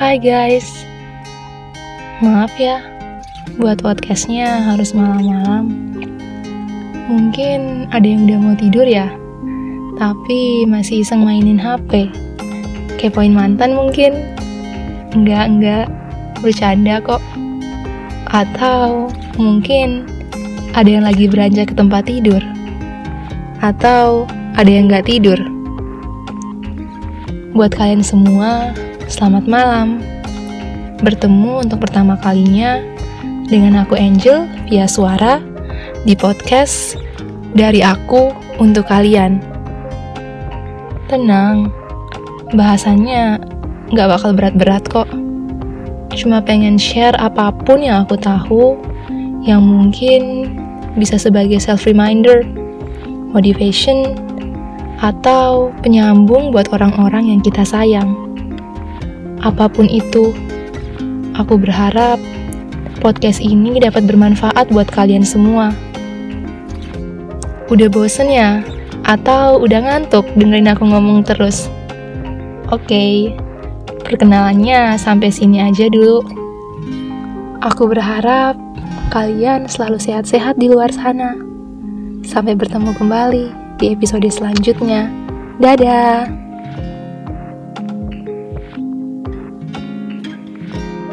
Hai guys, maaf ya buat podcastnya harus malam-malam. Mungkin ada yang udah mau tidur ya, tapi masih iseng mainin HP. Kepoin mantan mungkin? Enggak, enggak, bercanda kok. Atau mungkin ada yang lagi beranjak ke tempat tidur. Atau ada yang nggak tidur. Buat kalian semua, selamat malam. Bertemu untuk pertama kalinya dengan aku Angel via suara di podcast dari aku untuk kalian. Tenang, bahasannya nggak bakal berat-berat kok. Cuma pengen share apa pun yang aku tahu yang mungkin bisa sebagai self-reminder, motivation, atau penyambung buat orang-orang yang kita sayang. Apa pun itu, aku berharap podcast ini dapat bermanfaat buat kalian semua. Udah bosen ya? Atau udah ngantuk dengerin aku ngomong terus? Oke, perkenalannya sampai sini aja dulu. Aku berharap kalian selalu sehat-sehat di luar sana. Sampai bertemu kembali di episode selanjutnya. Dadah!